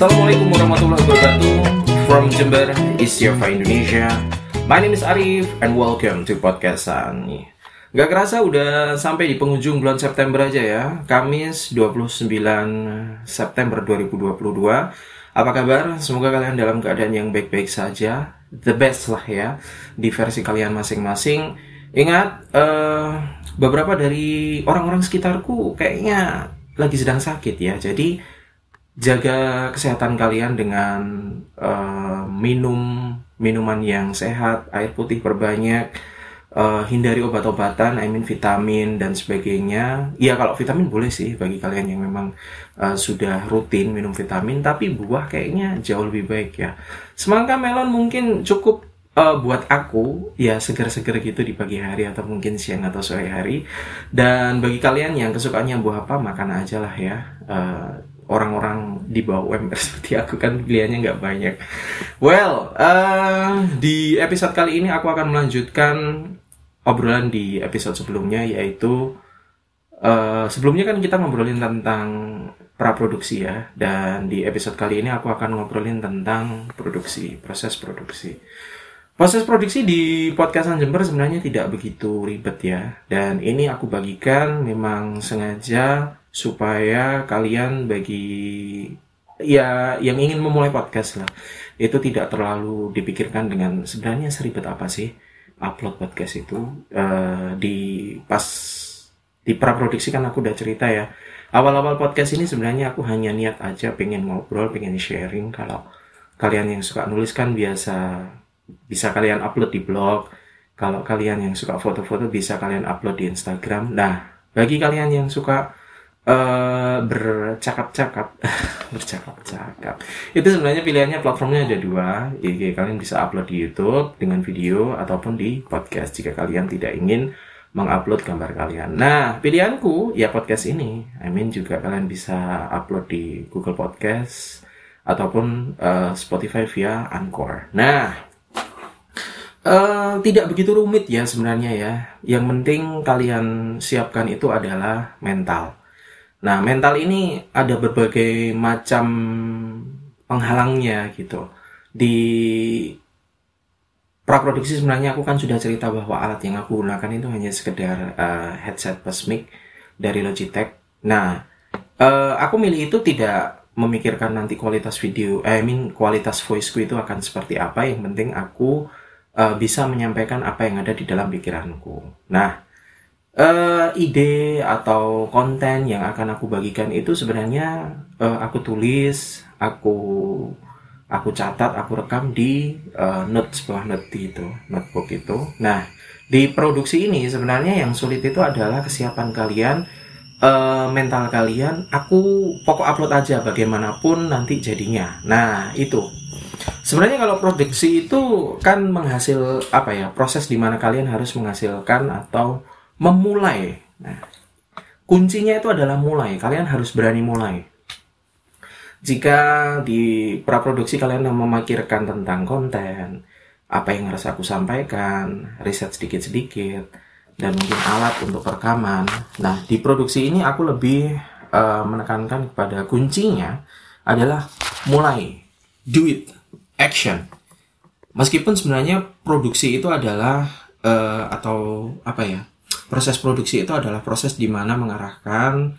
Assalamualaikum warahmatullahi wabarakatuh. From Jember, is your Indonesia. My name is Arif and welcome to podcast Sani. Gak kerasa udah sampai di penghujung bulan September aja ya. Kamis 29 September 2022 Apa kabar? Semoga kalian dalam keadaan yang baik-baik saja. The best lah ya Di versi kalian masing-masing. Ingat, uh, beberapa dari orang-orang sekitarku kayaknya lagi sedang sakit ya. Jadi jaga kesehatan kalian dengan uh, minum minuman yang sehat, air putih perbanyak, uh, hindari obat-obatan, I mean vitamin dan sebagainya. Ya kalau vitamin boleh sih bagi kalian yang memang uh, sudah rutin minum vitamin, tapi buah kayaknya jauh lebih baik ya. Semangka melon mungkin cukup uh, buat aku ya seger-seger gitu di pagi hari atau mungkin siang atau sore hari. Dan bagi kalian yang kesukaannya buah apa makan aja lah ya. Uh, orang-orang di bawah UMR seperti aku kan pilihannya nggak banyak. Well, uh, di episode kali ini aku akan melanjutkan obrolan di episode sebelumnya yaitu uh, sebelumnya kan kita ngobrolin tentang praproduksi ya dan di episode kali ini aku akan ngobrolin tentang produksi proses produksi proses produksi di podcastan Jember sebenarnya tidak begitu ribet ya dan ini aku bagikan memang sengaja supaya kalian bagi ya yang ingin memulai podcast lah. Itu tidak terlalu dipikirkan dengan sebenarnya seribet apa sih upload podcast itu. Uh, di pas di praproduksi kan aku udah cerita ya. Awal-awal podcast ini sebenarnya aku hanya niat aja pengen ngobrol pengen sharing. Kalau kalian yang suka nulis kan biasa bisa kalian upload di blog. Kalau kalian yang suka foto-foto bisa kalian upload di Instagram. Nah bagi kalian yang suka uh, bercakap-cakap. Bercakap-cakap. Itu sebenarnya pilihannya platformnya ada dua. Jadi kalian bisa upload di YouTube dengan video ataupun di podcast jika kalian tidak ingin mengupload gambar kalian. Nah pilihanku ya podcast ini. I mean juga kalian bisa upload di Google Podcast ataupun uh, Spotify via Anchor. Nah Uh, tidak begitu rumit ya sebenarnya ya. Yang penting kalian siapkan itu adalah mental. Nah, mental ini ada berbagai macam penghalangnya gitu. Di praproduksi sebenarnya aku kan sudah cerita bahwa alat yang aku gunakan itu hanya sekedar uh, headset plus mic dari Logitech. Nah, uh, aku milih itu tidak memikirkan nanti kualitas video, eh, I mean kualitas voiceku itu akan seperti apa. Yang penting aku uh, bisa menyampaikan apa yang ada di dalam pikiranku. Nah, uh, ide atau konten yang akan aku bagikan itu sebenarnya uh, aku tulis, aku aku catat, aku rekam di uh, notes bawah note itu, notebook itu. Nah, di produksi ini sebenarnya yang sulit itu adalah kesiapan kalian, uh, mental kalian. Aku pokok upload aja bagaimanapun nanti jadinya. Nah, itu. Sebenarnya kalau produksi itu kan menghasil apa ya proses di mana kalian harus menghasilkan atau memulai. Nah, kuncinya itu adalah mulai. Kalian harus berani mulai. Jika di praproduksi kalian memikirkan tentang konten, apa yang harus aku sampaikan, riset sedikit-sedikit, dan mungkin alat untuk rekaman. Nah, di produksi ini aku lebih uh, menekankan kepada kuncinya adalah mulai, do it, action. Meskipun sebenarnya produksi itu adalah uh, atau apa ya proses produksi itu adalah proses di mana mengarahkan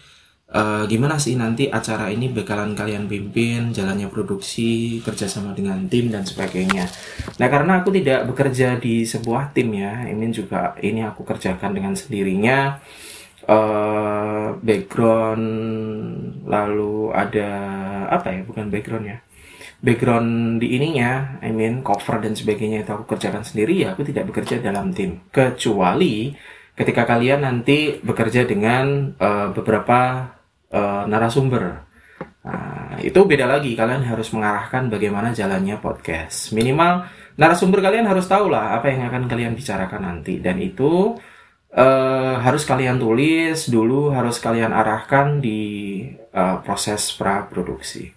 uh, gimana sih nanti acara ini bakalan kalian pimpin, jalannya produksi, kerjasama dengan tim dan sebagainya. Nah karena aku tidak bekerja di sebuah tim ya, ini juga ini aku kerjakan dengan sendirinya. Uh, background lalu ada apa ya bukan background ya background di ininya I mean cover dan sebagainya itu aku kerjakan sendiri ya aku tidak bekerja dalam tim kecuali ketika kalian nanti bekerja dengan uh, beberapa uh, narasumber. Nah, itu beda lagi. Kalian harus mengarahkan bagaimana jalannya podcast. Minimal narasumber kalian harus tahu lah apa yang akan kalian bicarakan nanti. Dan itu uh, harus kalian tulis dulu, harus kalian arahkan di uh, proses pra produksi.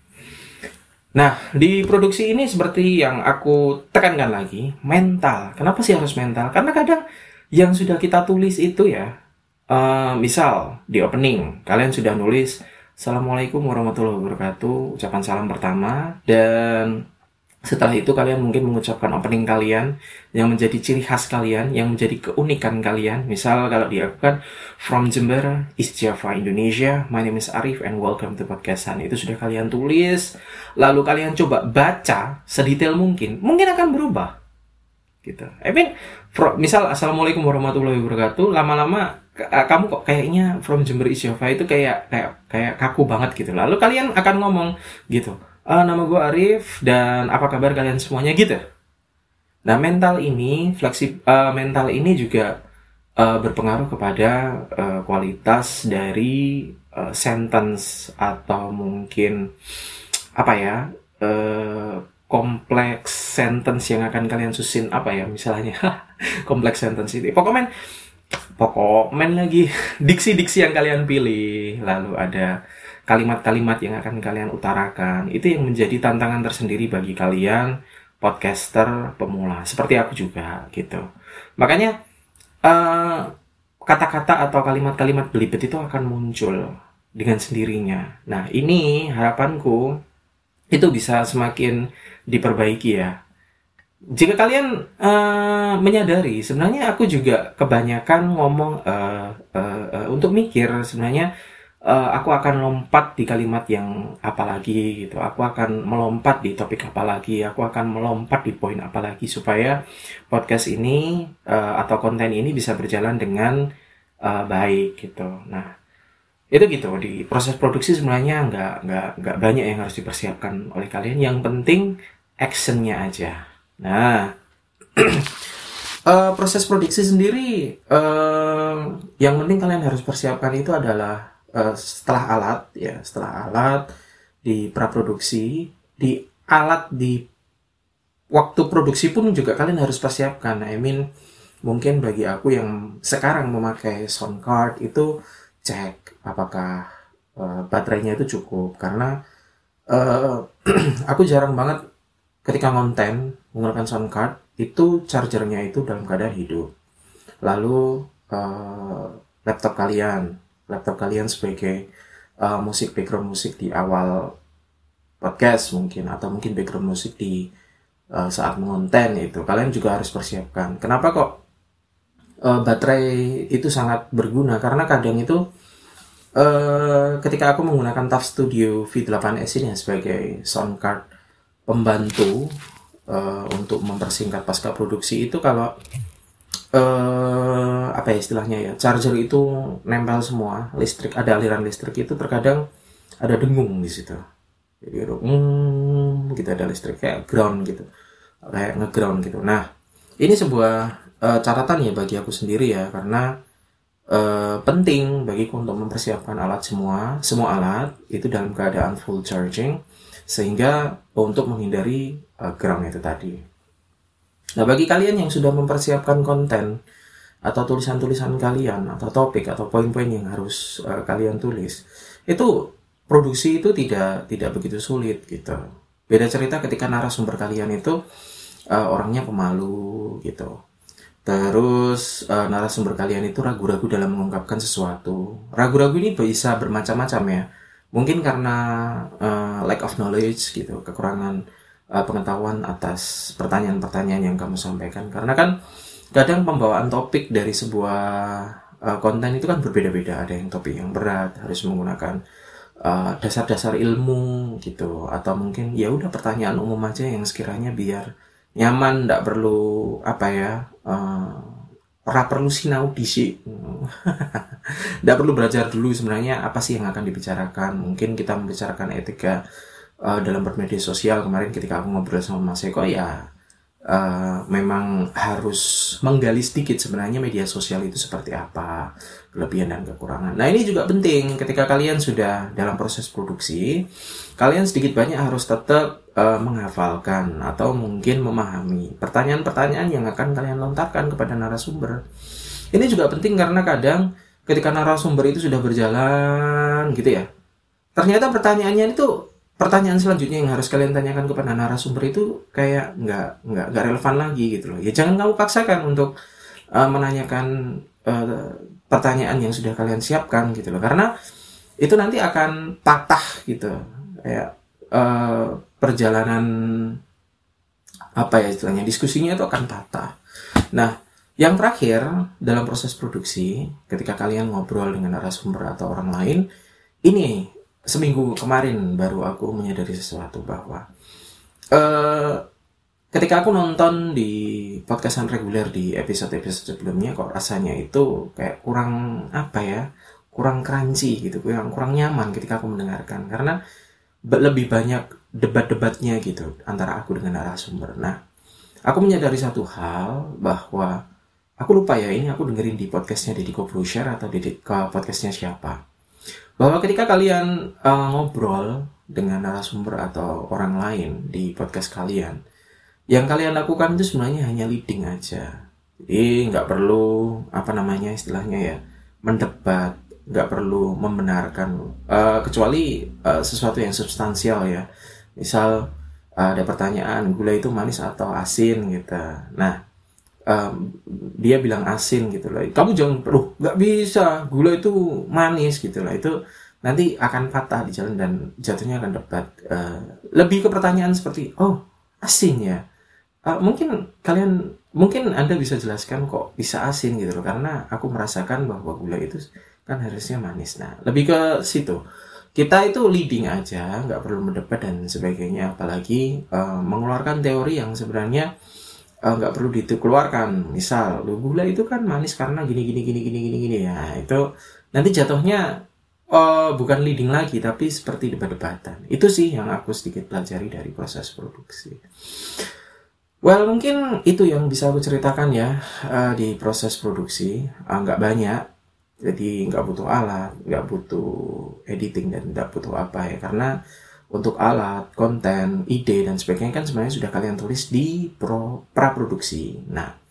Nah, di produksi ini seperti yang aku tekankan lagi, mental. Kenapa sih harus mental? Karena kadang yang sudah kita tulis itu ya, uh, misal di opening kalian sudah nulis Assalamualaikum warahmatullahi wabarakatuh. Ucapan salam pertama dan setelah itu kalian mungkin mengucapkan opening kalian yang menjadi ciri khas kalian, yang menjadi keunikan kalian. Misal kalau dia kan from Jember, East Java, Indonesia. My name is Arif and welcome to podcastan. Itu sudah kalian tulis, lalu kalian coba baca sedetail mungkin. Mungkin akan berubah. Gitu. I mean, misal Assalamualaikum warahmatullahi wabarakatuh. Lama-lama kamu kok kayaknya from Jember Java itu kayak kayak kayak kaku banget gitu. Lalu kalian akan ngomong gitu uh, nama gue Arif dan apa kabar kalian semuanya gitu. Nah mental ini fleksib uh, mental ini juga uh, berpengaruh kepada uh, kualitas dari uh, sentence atau mungkin apa ya uh, kompleks sentence yang akan kalian susun apa ya misalnya? Kompleks sentence itu pokoknya pokoknya lagi. Diksi-diksi yang kalian pilih. Lalu ada kalimat-kalimat yang akan kalian utarakan. Itu yang menjadi tantangan tersendiri bagi kalian podcaster pemula. Seperti aku juga gitu. Makanya eh, kata-kata atau kalimat-kalimat belibet itu akan muncul dengan sendirinya. Nah ini harapanku itu bisa semakin diperbaiki ya jika kalian uh, menyadari sebenarnya aku juga kebanyakan ngomong uh, uh, uh, untuk mikir sebenarnya uh, aku akan lompat di kalimat yang apa lagi gitu. Aku akan melompat di topik apa lagi. Aku akan melompat di poin apa lagi supaya podcast ini uh, atau konten ini bisa berjalan dengan uh, baik gitu. Nah itu gitu di proses produksi sebenarnya nggak nggak nggak banyak yang harus dipersiapkan oleh kalian. Yang penting actionnya aja. Nah uh, proses produksi sendiri uh, yang penting kalian harus persiapkan itu adalah uh, setelah alat ya setelah alat di praproduksi di alat di waktu produksi pun juga kalian harus persiapkan I mean mungkin bagi aku yang sekarang memakai sound card itu cek apakah uh, baterainya itu cukup. Karena uh, aku jarang banget ketika konten menggunakan sound card itu chargernya itu dalam keadaan hidup. Lalu uh, laptop kalian laptop kalian sebagai uh, musik background musik di awal podcast mungkin atau mungkin background musik di uh, saat mengonten itu. Kalian juga harus persiapkan. Kenapa kok uh, baterai itu sangat berguna karena kadang itu uh, ketika aku menggunakan TAF Studio V8S ini sebagai sound card pembantu uh, untuk mempersingkat pasca produksi itu kalau uh, apa ya istilahnya ya charger itu nempel semua listrik ada aliran listrik itu terkadang ada dengung di situ. Jadi hmm, gitu ada listrik kayak ground gitu kayak ngeground gitu. Nah ini sebuah uh, catatan ya bagi aku sendiri ya karena uh, penting bagiku untuk mempersiapkan alat semua semua alat itu dalam keadaan full charging sehingga untuk menghindari uh, ground itu tadi Nah, bagi kalian yang sudah mempersiapkan konten atau tulisan-tulisan kalian atau topik atau poin-poin yang harus uh, kalian tulis, itu produksi itu tidak tidak begitu sulit gitu. Beda cerita ketika narasumber kalian itu uh, orangnya pemalu gitu. Terus uh, narasumber kalian itu ragu-ragu dalam mengungkapkan sesuatu. Ragu-ragu ini bisa bermacam-macam ya. Mungkin karena uh, lack of knowledge gitu, kekurangan uh, pengetahuan atas pertanyaan-pertanyaan yang kamu sampaikan karena kan kadang pembawaan topik dari sebuah uh, konten itu kan berbeda-beda ada yang topik yang berat harus menggunakan dasar dasar-dasar ilmu gitu atau mungkin ya udah pertanyaan umum aja yang sekiranya biar nyaman tidak perlu apa ya uh, perlu sinau disi tidak perlu belajar dulu sebenarnya apa sih yang akan dibicarakan. Mungkin kita membicarakan etika uh, dalam bermedia sosial. Kemarin ketika aku ngobrol sama Mas Eko ya uh, memang harus menggali sedikit sebenarnya media sosial itu seperti apa kelebihan dan kekurangan. Nah ini juga penting ketika kalian sudah dalam proses produksi, kalian sedikit banyak harus tetap uh, menghafalkan atau mungkin memahami pertanyaan-pertanyaan yang akan kalian lontarkan kepada narasumber. Ini juga penting karena kadang ketika narasumber itu sudah berjalan gitu ya, ternyata pertanyaannya itu pertanyaan selanjutnya yang harus kalian tanyakan kepada narasumber itu kayak nggak nggak nggak relevan lagi gitu loh. Ya jangan kamu paksakan untuk uh, menanyakan uh, pertanyaan yang sudah kalian siapkan gitu loh. Karena itu nanti akan patah gitu. Kayak uh, perjalanan apa ya istilahnya diskusinya itu akan patah. Nah yang terakhir dalam proses produksi ketika kalian ngobrol dengan narasumber atau orang lain ini seminggu kemarin baru aku menyadari sesuatu bahwa uh, ketika aku nonton di podcastan reguler di episode-episode sebelumnya kok rasanya itu kayak kurang apa ya kurang crunchy gitu kurang kurang nyaman ketika aku mendengarkan karena lebih banyak debat-debatnya gitu antara aku dengan narasumber. Nah, aku menyadari satu hal bahwa aku lupa ya ini aku dengerin di podcastnya Deddy Corbuzier atau di podcastnya siapa. Bahwa ketika kalian uh, ngobrol dengan narasumber atau orang lain di podcast kalian, yang kalian lakukan itu sebenarnya hanya leading aja. Jadi nggak perlu apa namanya istilahnya ya mendebat nggak perlu membenarkan uh, kecuali uh, sesuatu yang substansial ya misal uh, ada pertanyaan gula itu manis atau asin gitu nah um, dia bilang asin gitu loh. Kamu jangan perlu nggak bisa. Gula itu manis gitu lah itu nanti akan patah di jalan dan jatuhnya akan debat. Uh, lebih ke pertanyaan seperti oh asin ya? Uh, mungkin kalian mungkin anda bisa jelaskan kok bisa asin gitu loh. Karena aku merasakan bahwa gula itu kan harusnya manis. Nah lebih ke situ. Kita itu leading aja nggak perlu mendebat dan sebagainya. Apalagi uh, mengeluarkan teori yang sebenarnya uh, nggak perlu dikeluarkan. Misal lu gula itu kan manis karena gini gini gini gini gini gini. Ya itu nanti jatuhnya uh, bukan leading lagi tapi seperti debat-debatan. Itu sih yang aku sedikit pelajari dari proses produksi. Well mungkin itu yang bisa aku ceritakan ya uh, di proses produksi. Uh, banyak jadi nggak butuh alat nggak butuh editing dan nggak butuh apa ya karena untuk alat konten ide dan sebagainya kan sebenarnya sudah kalian tulis di pro pra produksi nah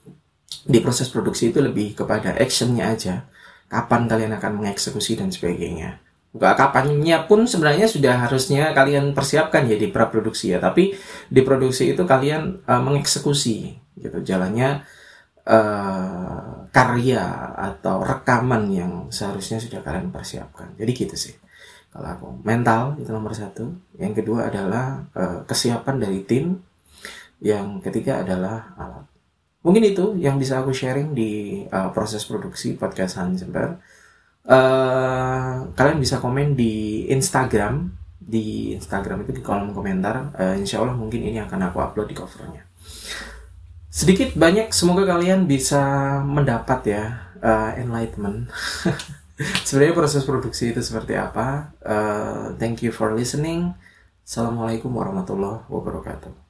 di proses produksi itu lebih kepada actionnya aja. Kapan kalian akan mengeksekusi dan sebagainya. Gak kapannya pun sebenarnya sudah harusnya kalian persiapkan ya di pra produksi ya. Tapi di produksi itu kalian uh, mengeksekusi gitu. Jalannya uh, karya atau rekaman yang seharusnya sudah kalian persiapkan. Jadi gitu sih. Kalau aku mental itu nomor satu. Yang kedua adalah uh, kesiapan dari tim. Yang ketiga adalah alat. Mungkin itu yang bisa aku sharing di uh, proses produksi podcast Hansember. Uh, kalian bisa komen di Instagram di Instagram itu di kolom komentar. Uh, insya Allah mungkin ini akan aku upload di covernya sedikit banyak semoga kalian bisa mendapat ya uh, enlightenment sebenarnya proses produksi itu seperti apa? Uh, thank you for listening. Assalamualaikum warahmatullahi wabarakatuh